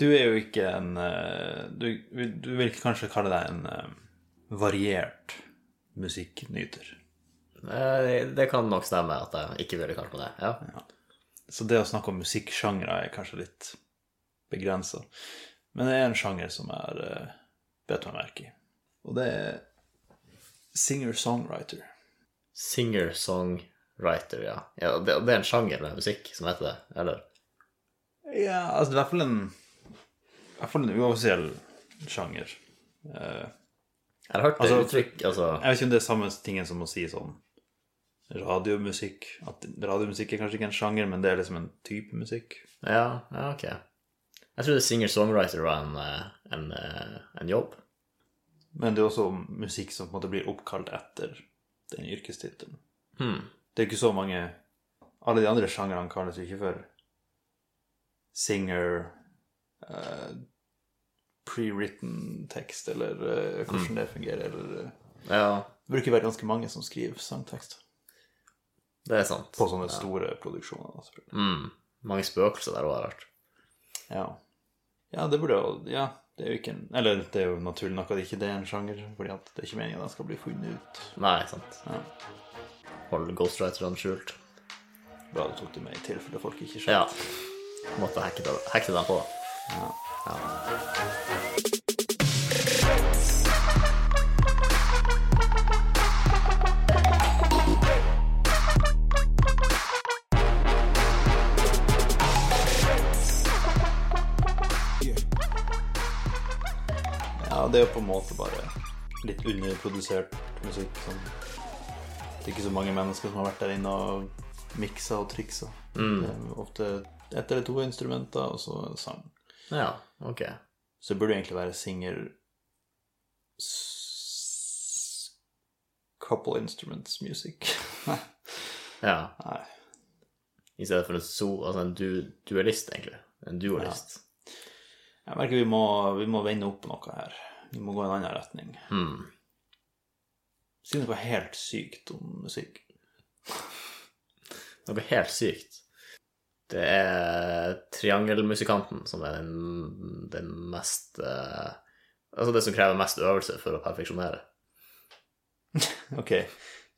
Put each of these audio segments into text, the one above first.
Du er jo ikke en eh, Du, du vil kanskje kalle deg en eh, variert musikknyter. Eh, Det kan nok stemme at jeg ikke ville kalt meg det. Ja. Så det å snakke om musikksjangre er kanskje litt begrensa. Men det er en sjanger som jeg eh, meg merke i. Og det er singer-songwriter. Singer-songwriter, ja. ja det, det er en sjanger med musikk som heter det, eller? Ja, altså det er i hvert fall en hvert fall en uoffisiell sjanger. Eh, Jeg har hørt det Altså, uttrykk, altså Jeg vet ikke om det er samme tingen som å si sånn radiomusikk. At radiomusikk er kanskje ikke en sjanger, men det er liksom en type musikk. Ja, ja, ok. Jeg trodde singer-songwriter var en, eh, en, eh, en jobb. Men det er også musikk som på en måte blir oppkalt etter den yrkestittelen. Hmm. Det er ikke så mange Alle de andre sjangrene kalles jo ikke for singer, eh, pre-written tekst, eller uh, hvordan det fungerer. Eller, uh, Ja, det bruker være ganske mange som skriver sangtekst det er sant. på sånne store produksjoner. da. Mm. Mange spøkelser der òg, har hørt. Ja. ja, det burde jo Ja, det er jo ikke en Eller det er jo naturlig nok at ikke det er en sjanger, fordi at det er ikke meningen at den skal bli funnet ut. Nei, sant. Ja. Hold ghostwriterne skjult. Bra du tok det med i tilfelle folk ikke skjønte. Ja. Måtte hacke, dem på. Ja. Ja. Ja, det er jo på en måte bare litt underprodusert musikk. Sånn. det er ikke så mange mennesker som har vært der inne og miksa og triksa. Mm. Ofte ett eller to instrumenter, og så sang. Ja, ok. Så det burde egentlig være singer Couple instruments music. Ja. Nei. I stedet for en, so, altså en du, dualist, egentlig. En dualist. Jeg merker vi må, vi må vende opp noe her. Vi må gå i en annen retning. Hmm. Si noe helt sykt om musikk. Noe helt sykt. Det er triangelmusikanten som er den, den mest eh, Altså det som krever mest øvelse for å perfeksjonere. Ok,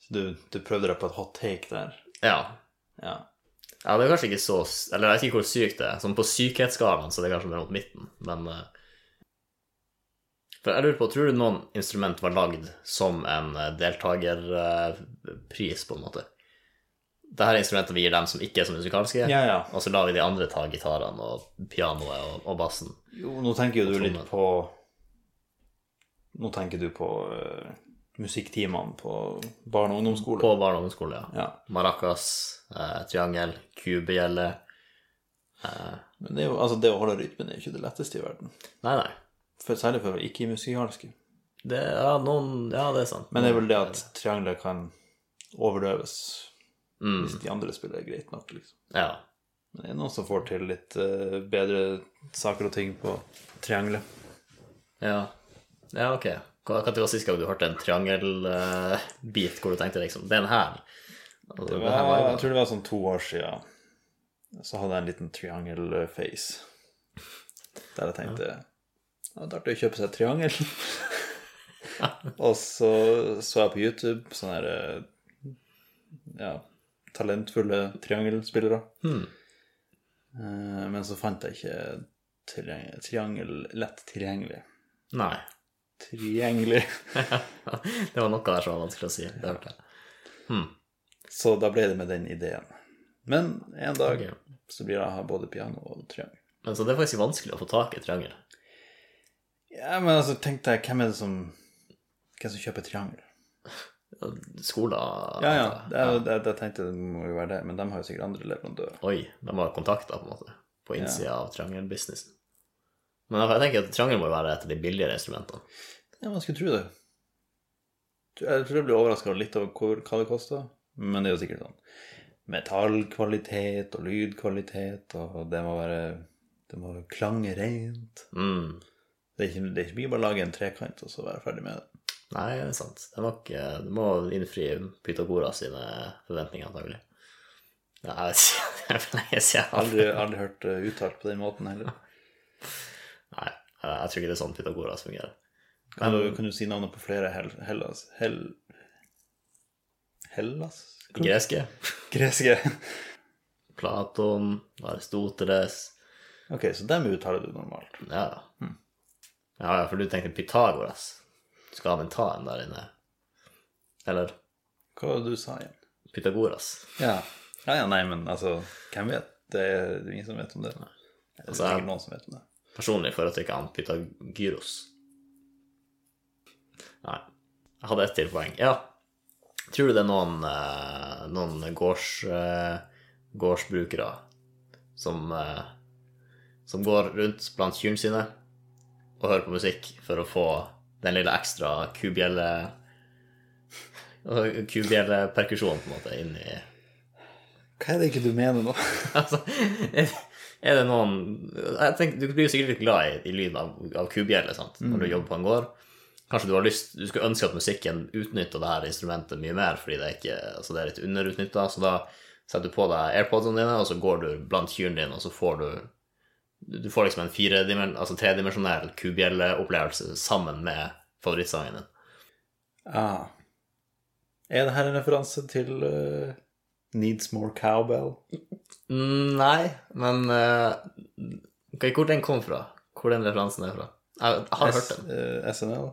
så du, du prøvde deg på et hot take der. Ja. Ja. ja, det er kanskje ikke så Eller jeg vet ikke hvor sykt det er. Sånn på sykhetsskalaen så det er kanskje mer mot midten, men eh, For jeg lurer på, tror du noen instrument var lagd som en eh, deltakerpris, på en måte? Dette er instrumentet vi gir dem som ikke er så musikalske, Ja, ja. og så lar vi de andre ta gitarene og pianoet og, og bassen. Jo, nå tenker jo du litt på Nå tenker du på uh, musikktimene på barne- og ungdomsskole. På barne- og ungdomsskole, ja. Ja. Maracas, uh, triangel, kubegjelle. Uh, Men det, er jo, altså, det å holde rytmen er jo ikke det letteste i verden. Nei, nei. For, særlig for ikke-musikalske. Det, ja, noen, ja, det er sant. Men det er vel det at triangler kan overdøves Mm, hvis de andre spiller greit nok, liksom. ja. Men det er noen som får til litt uh, bedre saker og ting på triangelet. Ja, ja ok. Hva var sist gang du hørte en triangelbit hvor du tenkte liksom Den her altså, Det var, var jeg tror det var sånn to år siden. Så hadde jeg en liten triangel-face. Der jeg tenkte Det hadde vært artig å kjøpe seg et triangel. og så så jeg på YouTube sånn her eh, Ja, talentfulle triangelspillere. Hmm. Eh, Men så fant jeg ikke triangel, triangel lett tilgjengelig. Nei. Tilgjengelig. det var noe der som var vanskelig å si. Det hørte jeg. Så da ble det med den ideen. Men en dag okay. så blir å ha både piano og triangel. Men så det er faktisk vanskelig å få tak i triangel. Ja, men altså, tenkte jeg, hvem er det som Hvem som kjøper triangel? Skoler Ja, ja, det er, jo- det, det tenkte jeg det må jo være det, men de har jo sikkert andre leverandører. Oi, de har kontakter på en måte på innsida av triangelbusinessen. Men jeg tenker at triangel må jo være et av de billigere instrumentene. Ja, man skulle tro det. Jeg tror jeg blir overraska litt over hvor, hva det koster, men det er jo sikkert sånn metallkvalitet og lydkvalitet, og det må være Det må klange rent. Mm. Det er ikke, det er ikke mye bare å lage en trekant og så være ferdig med det. Nei, det er sant. Det ikke, det må innfri Pythagoras sine forventninger, antagelig. Har. Det er for lenge siden. Aldri, aldri hørt uttalt på den måten heller. Nei, jeg tror ikke det er sånn Pythagoras fungerer. Kan du, kan du si navnet på flere hel, Hellas hel, Hellas? Greske. Greske. Platon, Aristoteles Ok, så dem uttaler du normalt. Ja. ja, ja, for du tenkte Pythagoras. Skal ha en ta-en der inne. Eller Hva var det du sa igjen? Pythagoras. Ja. ja, ja, nei, men altså, hvem vet? Det er det ingen som vet om det. Det er Altså, sikkert noen som vet om det. Personlig foretrekker han Pythagyros. Nei. Jeg hadde ett til poeng. Ja. Tror du det er noen, eh, noen gårds, eh, gårdsbrukere som, eh, som går rundt blant kyrne sine og hører på musikk for å få den lille ekstra kubjelle Kubjelleperkusjonen, på en måte, inn i Hva er det ikke du mener nå? Altså, er det noen jeg tenker, Du blir jo sikkert litt glad i, i lyden av, av kubjelle sant? når du jobber på en gård. Kanskje du har lyst, du skulle ønske at musikken utnytta det her instrumentet mye mer, fordi det er, ikke, altså det er litt underutnytta. Så da setter du på deg airpodene dine, og så går du blant kyrne dine, og så får du Du får liksom en altså tredimensjonell kubjelleopplevelse sammen med favorittsangen din. Ah. Er det her en referanse til uh, Needs More Cowbell? Mm, Nei, men uh, Hvor den kom fra? Hvor den referansen er fra? Jeg, har har hørt den. S, eh, SNL?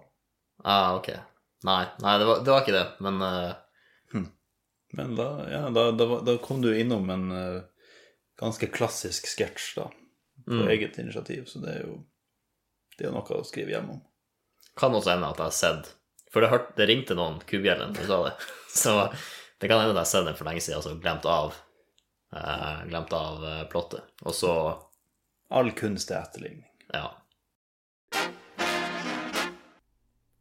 Ah, ok. Nei, nei det, var, det var ikke det, men eh, Men da, ja, da, da, da kom du innom en ganske klassisk sketsj, da. På eget initiativ, så det er jo det er noe å skrive hjem om. kan også hende at jeg har sett For det, hørte, det ringte noen kubjeller som sa det. Så det kan hende at jeg har sett den for lenge siden og så glemt av eh, Glemt av eh, plottet. Og så, All kunst er etterligning. ja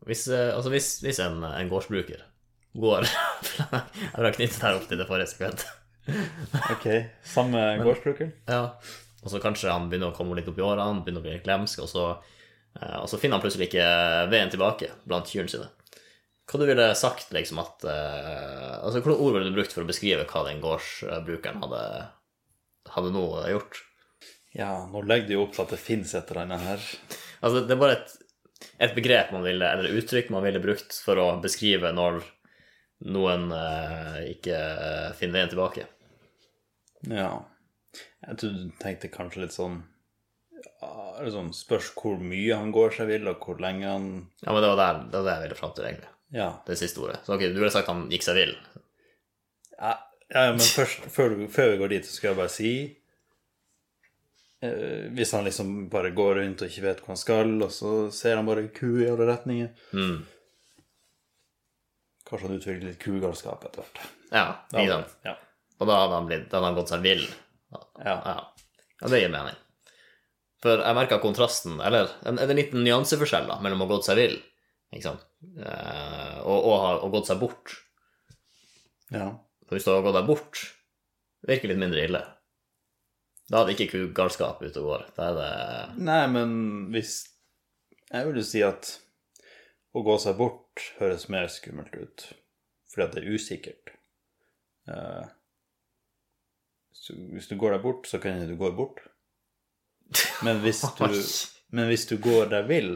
Hvis, eh, altså hvis, hvis en, en gårdsbruker går Jeg vil ha knyttet her opp til det forrige sekvent. Ok, samme gårdsbruker? Ja. Og så kanskje han begynner å komme litt opp i årene, begynner å bli litt glemsk, og så, eh, og så finner han plutselig ikke veien tilbake blant kyrne sine. Hva du ville sagt, liksom, at eh, Altså, hvilke ord ville du brukt for å beskrive hva den gårdsbrukeren hadde, hadde nå gjort? Ja, nå legger du jo opp til at det fins et eller annet her. Altså, det er bare et, et begrep man ville, eller uttrykk man ville brukt for å beskrive når noen eh, ikke finner veien tilbake. Ja. Jeg tror du tenkte kanskje litt sånn liksom, Spørs hvor mye han går seg vill, og hvor lenge han Ja, men det var der, det var det jeg ville fram til, egentlig. Ja. Det siste ordet. Så ok, du ville sagt han gikk seg vill. Ja, ja men først, før, før vi går dit, så skal jeg bare si eh, Hvis han liksom bare går rundt og ikke vet hvor han skal, og så ser han bare ku i alle retninger Mm. Kanskje han utvikler litt kugalskap etter hvert. Ja, ikke sant? Ja. Og da hadde han, blitt, da hadde han gått seg vill. Ja. Ja. ja, det gir mening. For jeg merka kontrasten, eller en, en liten nyanseforskjell da, mellom å ha gått seg vill ikke sant? Eh, og, og, ha- og gått seg bort. ja. For hvis du har gått deg bort, virker litt mindre ille. Da er det ikke kugalskap ute og går. Da er det Nei, men hvis Jeg vil jo si at å gå seg bort høres mer skummelt ut, fordi at det er usikkert. Eh, du, hvis du går deg bort, så kan du gå bort. Men hvis du, men hvis du går deg vill,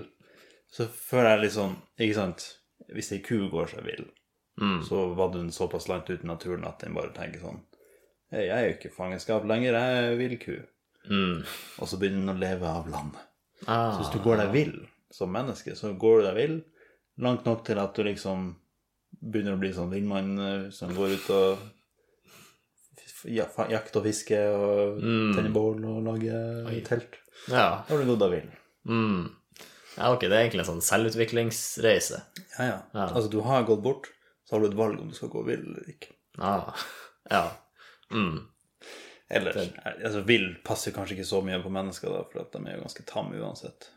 så føler jeg litt sånn Ikke sant? Hvis ei ku går seg vill, mm, så var den såpass langt ute i naturen at den bare tenker sånn hey, Jeg er jo ikke fangenskap lenger, jeg er vill ku. mm. Og så begynner den å leve av land. Ah, Så hvis du går deg vill som menneske, så går du deg vill langt nok til at du liksom begynner å bli sånn villmann eh, som går ut og f- ja, fa- og fiske og Mm. tenne bål og lage Oi. telt. Ja. Da har du gått av vill. Mm. ja, ok, det er egentlig en sånn selvutviklingsreise. Ja, ja, Ja. Altså, du har gått bort, så har du et valg om du skal gå vill eller ikke. Ah, ja. Mm. Eller, altså, vill passer kanskje ikke så mye på mennesker, da, for de er jo ganske tamme uansett.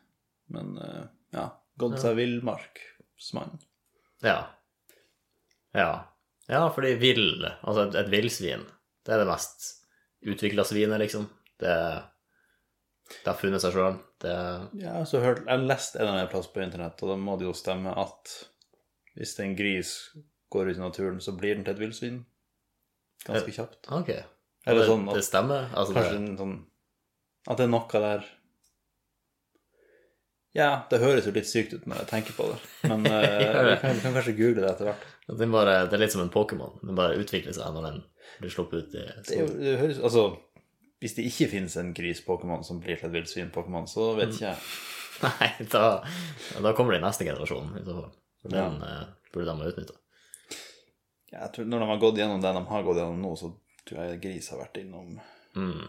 Men eh, ja, gått seg villmarksmann. Ja. Ja. Ja, fordi vill, altså et, et villsvin, det er det mest utvikla svinet, liksom. Det, det har funnet seg sjøl. Det Ja, så hørt, jeg har lest en eller annen plass på internett, og da må det jo stemme at hvis en gris går ut i naturen, så blir den til et villsvin ganske kjapt. Ok. Eller det, sånn at- det stemmer? Altså, Kanskje det, en sånn At det er noe der Ja, det høres jo litt sykt ut når jeg tenker på det, men uh, vi, kan, vi kan kanskje google det etter hvert. Bare, det er litt som en Pokémon. Den bare utvikler seg når den blir sluppet ut i solen. altså, hvis det ikke finnes en gris-Pokémon som blir til et villsvin-Pokémon, så vet ikke jeg. Nei, da, da kommer det i neste generasjon. i så fall. For den eh, burde de ha utnytta. Jeg tror Når de har gått gjennom det de har gått gjennom nå, så tror jeg gris har vært innom Mm.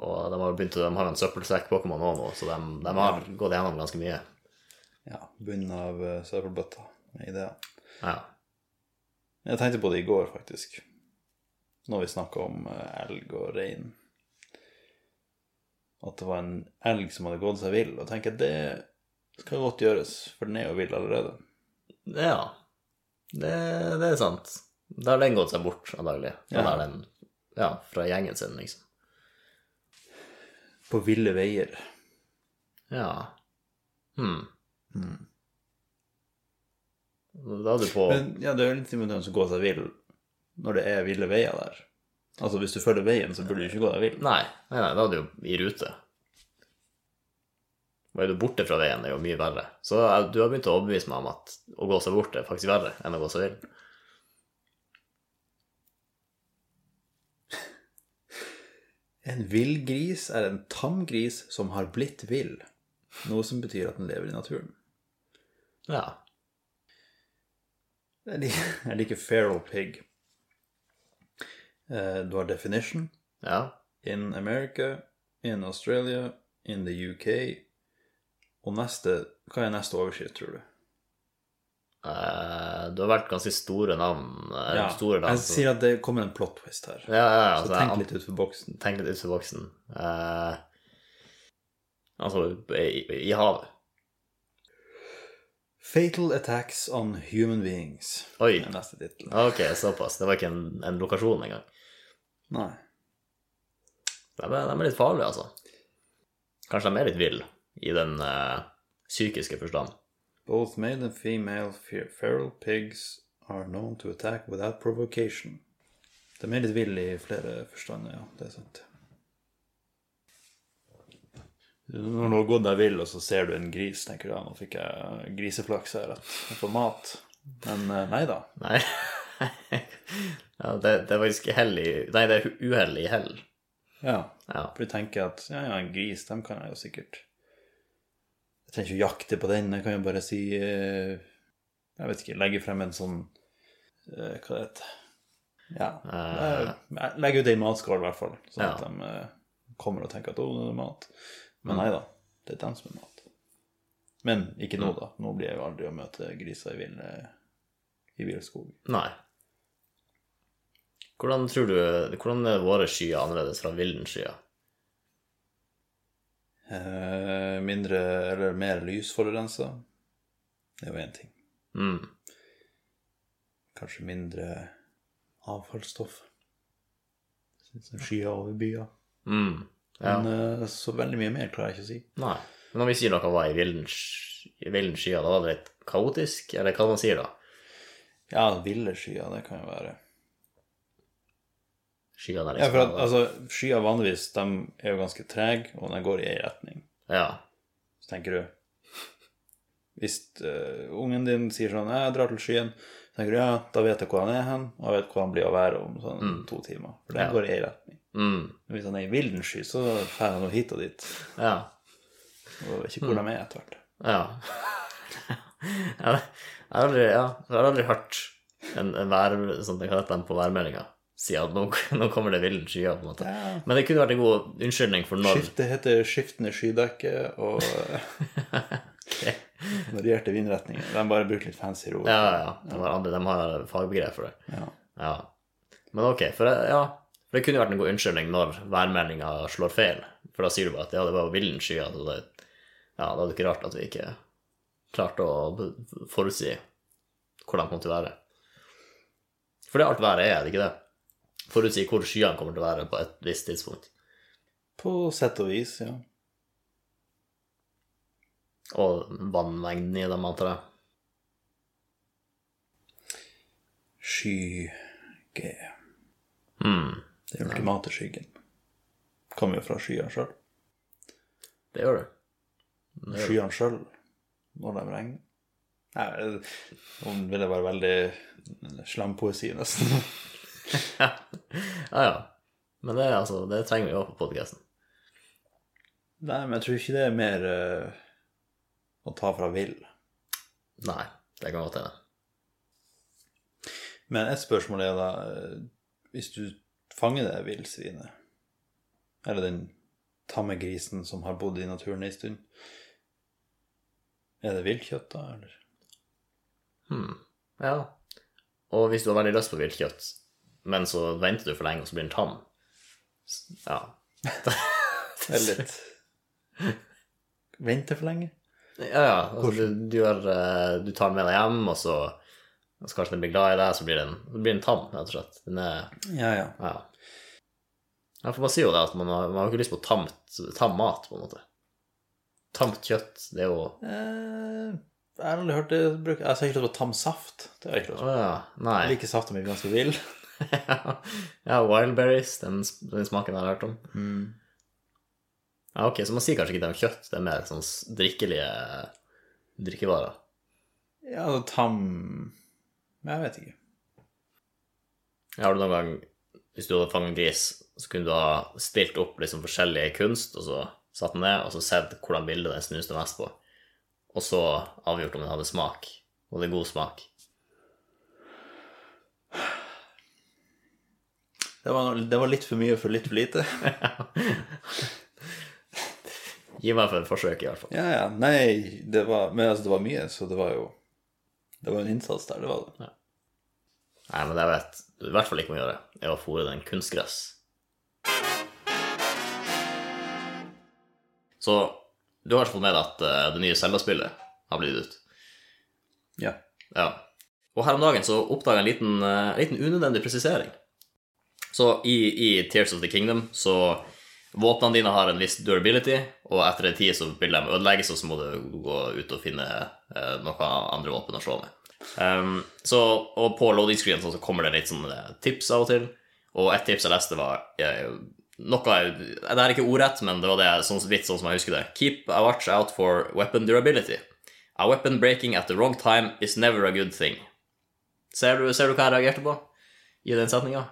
Og de har begynt de har en søppelsekk-Pokémon òg nå, så de, de har gått gjennom ganske mye. ja, bunnen av uh, søppelbøtta med ideer. Ja. Jeg tenkte på det i går, faktisk. Når vi snakka om eh, elg og rein. At det var en elg som hadde gått seg vill. Og jeg at det skal godt gjøres, for den er jo vill allerede. ja. Det, det er sant. Da har den gått seg bort antagelig. Ja. den, ja, fra gjengen sin, liksom. På ville veier. Ja. Hmm. Da er du på Men ja, det er jo litt imponerende å gå seg vill når det er ville veier der. Altså hvis du følger veien, så burde du ikke gå deg vill. Nei, nei, nei, da er du jo i rute. Og er du borte fra veien, er jo mye verre. Så eh, du har begynt å overbevise meg om at å gå seg bort er faktisk verre enn å gå seg vill. En villgris er en tamgris som har blitt vill. Noe som betyr at den lever i naturen. Ja. Jeg liker, feral pig. Eh, Du har definition. Ja. In America, in Australia, in the UK. Og neste Hva er neste overskrift, tror du? Eh, du har vært ganske store navn. Ja, store navn jeg sier at det kommer en plot twist her. ja, ja, ja, Så altså, tenk litt utenfor boksen. tenk litt utenfor boksen. Uh, altså, i, i havet. Fatal attacks on human beings. Oi. Er neste tittel. Ok, såpass. Det var ikke en, en lokasjon engang. Nei. De er, de er litt farlige, altså. Kanskje de er litt ville i den uh, psykiske forstand. Both male and female feral pigs are known to attack without provocation. De er litt ville i flere forstander, ja. Det er sant. Når du har gått deg vill, og så ser du en gris, tenker du ja, nå fikk jeg griseflaks her, at jeg får mat. Men eh, nei da. Nei. ja, det, det er faktisk hell i Nei, det er uhell i hell. Ja. Ja. For du tenker at ja, ja, en gris, dem kan jeg jo sikkert Jeg trenger ikke å jakte på den, jeg kan jo bare si eh, Jeg vet ikke, legge frem en sånn eh, Hva det heter Ja. eh, Legge ut ei matskål, i hvert fall, sånn Ja. at de kommer og tenker at å, nå er det mat. Men nei da, det er dem som er mat. Men ikke nå, da. Nå blir jeg jo aldri å møte griser i vill i vill skog. Nei. Hvordan tror du Hvordan er våre skyer annerledes fra villens skyer? Eh, mindre eller mer lysforurensa. Det er jo én ting. Mm. Kanskje mindre avfallsstoff. Skyer over byer. Mm. Ja. Men eh, så veldig mye mer klarer jeg ikke å si. Nei. Men når vi sier noe var i villens skyer, da var det litt kaotisk? Eller hva man sier da? Ja, ville skyer, det kan jo være. Skyene er Ja, for at, altså, skyer vanligvis, de er jo ganske trege, og de går i én retning. ja. Så tenker du Hvis uh, ungen din sier sånn 'Jeg drar til skyen', så tenker du ja, da vet jeg hvor han er hen, og jeg vet hvor han blir å være om sånn to timer. For den Ja. går i én retning. Mm. Men Hvis han er i villen sky, så drar han hit og dit. Ja. Og ikke hvor de er etter hvert. Ja. jeg, har aldri, ja, jeg har aldri hørt en, en vær, sånn, hva heter de på værmeldinga si at nå, nå kommer det ville skyer, på en måte. Ja. Men det kunne vært en god unnskyldning for når Skiftet heter skiftende skydekke og varierte vindretninger. De bare bruker litt fancy ord. Ja, ja. De har, andre, de har fagbegrep for det. Ja. Ja. Men ok, for det, ja, for det kunne vært en god unnskyldning når værmeldinga slår feil. For da sier du bare at ja, det var villen skyer. Så det, ja, da er det ikke rart at vi ikke klarte å forutsi hvordan det kom til å være. For det er alt været er, er det ikke det? Forutsi hvor skyene kommer til å være på et visst tidspunkt. På sett og vis, ja. Og vannmengden i dem, antar jeg. Sky-G. Mm, Den ultimate skyggen. Kommer jo fra skyene sjøl. det gjør det. skyene sjøl når de regner. Nei, nå vil det være veldig slampoesi, nesten. ja, ja. Men det, altså, det trenger vi òg på podkasten. Nei, men jeg tror ikke det er mer uh, å ta fra vill. Nei, det kan godt hende. Men et spørsmål er da eh, Hvis du fanger det villsvinet, eller den tamme grisen som har bodd i naturen ei stund, er det villkjøtt da, eller? Hmm. Ja. Og hvis du har veldig lyst på viltkjøtt, men så venter du for lenge, og så blir den tam Ja. Det er litt Vente for lenge? Ja, ja. Altså, du, du, gjør, eh, du tar den med deg hjem, og så, og så kanskje den blir glad i deg, så blir den, så blir den tam, rett og slett. Den er Ja, ja. Ja. ja for man sier jo det at man har, man har ikke lyst på tamt, tam mat, på en måte. Tamt kjøtt, det er jo Eh, jeg har aldri hørt det brukt. Jeg har ikke lyst på tam saft. Det har jeg ikke lyst på. ja. Nei. Jeg liker safta mi ganske vill. Ja, wildberries, den, den smaken jeg har hørt om. Ja, ok, så man sier kanskje ikke det er kjøtt, det er mer sånn drikkelige drikkevarer. Ja, altså tam Jeg vet ikke. Har du noen gang, hvis du hadde fanget en gris, så kunne du ha stilt opp liksom forskjellige kunst, og så satt den ned, og så sett hvordan bildet den snuste mest på, og så avgjort om den hadde smak, og det er god smak. Det var, det var litt for mye for litt for lite. Gi meg for et forsøk, i hvert fall. Ja, ja. Nei, det var Men altså, det var mye, så det var jo Det var en innsats der, det var det. Nei, men det jeg vet i hvert fall ikke må gjøre, er å fôre den kunstgress. Så du har ikke fått med deg at uh, det nye Zelda-spillet har blitt ut. Ja. Ja. Og her om dagen så oppdaga jeg en liten, uh, liten unødvendig presisering. Så i, i Tears of the Kingdom så Våpnene dine har en viss durability, og etter en tid så vil de ødelegges, og så må du gå ut og finne eh, noen andre våpen å slå med. Um, så, og på loading screen så kommer det litt sånne tips av og til, og et tips jeg leste var jeg, noe Det er ikke ordrett, men det var det sånn litt sånn som jeg husker det. Keep a watch out for weapon durability. A weapon breaking at the wrong time is never a good thing. Ser du, ser du hva jeg reagerte på i den setninga?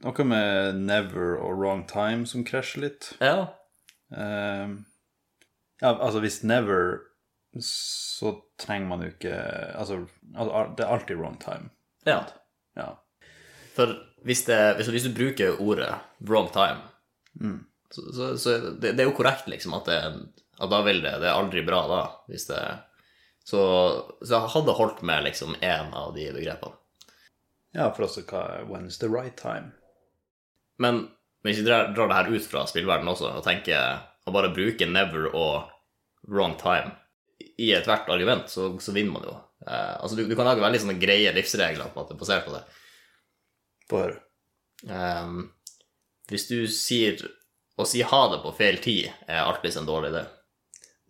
Noe med never og wrong time som krasjer litt. Ja. Uh, ja, altså hvis never, så trenger man jo ikke Altså, altså, det er alltid wrong time. ja. Ja. For hvis, det, hvis, hvis du bruker ordet 'wrong time', så, så, så det, det er jo korrekt, liksom, at, det, at da vil det Det er aldri bra, da. Hvis det Så, så jeg hadde holdt med liksom én av de begrepene. ja, for også hva when's the right time? Men hvis vi drar, drar det her ut fra spillverdenen også, og tenker å bare bruke 'never' og 'wrong time' i ethvert argument, så, så vinner man jo. Eh, altså, du, du kan lage veldig sånne greie livsregler på at det er basert på det. Få høre. Ehm, hvis du sier å si ha det på feil tid, er alltid en dårlig idé.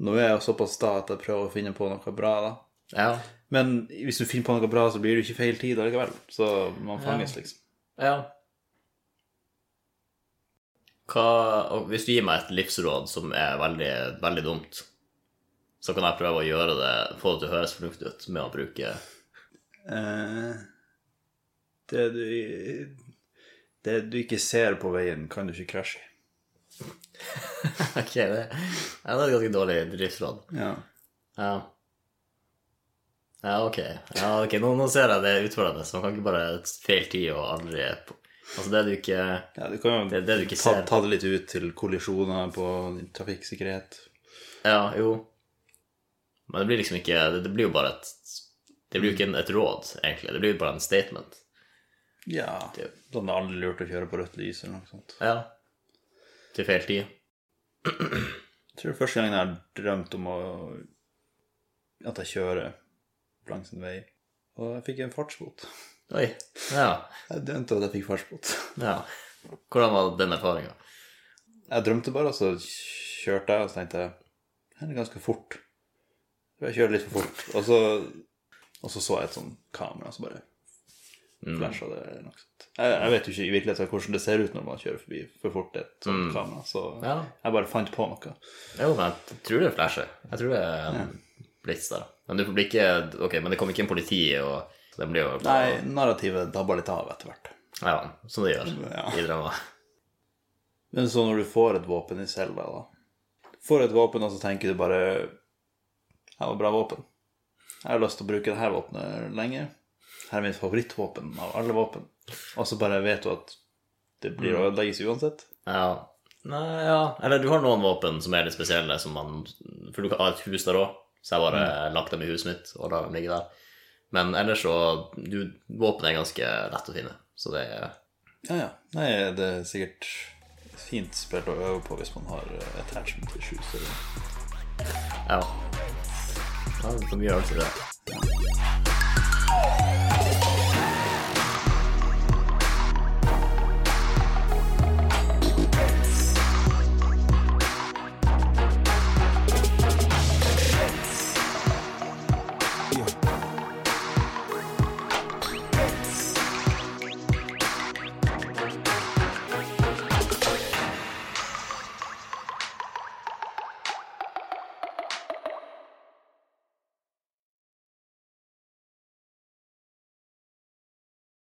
Nå er jeg jo såpass sta at jeg prøver å finne på noe bra, da. Ja. Men hvis du finner på noe bra, så blir det ikke feil tid allikevel. Så man fanges, liksom. ja. Hva, hvis du gir meg et livsråd som er veldig, veldig dumt, så kan jeg prøve å gjøre det, få det til å høres fornuftig ut med å bruke Eh, det, du, det du ikke ser på veien, kan du ikke krasje i. Ok, det, ja, det er et ganske dårlig livsråd. Ja. Ja. Ja, ok. Ja, okay. Nå, nå ser jeg det er utfordrende, så man kan ikke bare feil tid og aldri Altså, det du ikke ja, du kan jo Det er det du ikke ta, ser. ta det litt ut til kollisjoner på trafikksikkerhet. Ja, jo. Men det blir liksom ikke Det, det blir jo bare et Det blir jo ikke en, et råd, egentlig. Det blir jo bare en statement. Ja. Sånn det er aldri lurt å kjøre på rødt lys eller noe sånt. Ja. Til feil tid. Jeg tror det første gangen jeg har drømt om å at jeg kjører langs en vei, og jeg fikk en fartsbot. Oi. Ja. Jeg drømte at jeg fikk fartsbot. ja. Hvordan var den erfaringa? Jeg drømte bare, og så kjørte jeg, og så tenkte jeg det er ganske fort. Jeg kjører litt for fort. Og så, og så så jeg et sånn kamera, så bare flasha det eller noe sånt. Jeg, jeg vet jo ikke i virkeligheten hvordan det ser ut når man kjører forbi for fort et sånt kamera, så Ja. jeg bare fant på noe. Jo, men jeg tror det flasher. Jeg tror det er en blitz der. Men ikke okay, men det kommer ikke inn politi, og det blir jo Nei, narrativet dabber litt av etter hvert. Ja, som det gjør Ja. i drama. Men så når du får et våpen i Selda, da Får et våpen, og så tenker du bare Her var bra våpen. Jeg har lyst til å bruke dette våpenet lenge. Her er mitt favorittvåpen av alle våpen. Og så bare vet du at det blir å ødelegges uansett. Ja. Nei, ja. Eller du har noen våpen som er litt spesielle, som man For du kan ha et hus der òg, så jeg bare lagt dem i huset mitt og lar dem ligge der. Men ellers så du, Våpen er ganske lett å finne, så det er Ja, ja. Nei, det er sikkert fint spill å øve på hvis man har eh, attachment issues. Eller. Ja. ja det er så mye øvelse i det.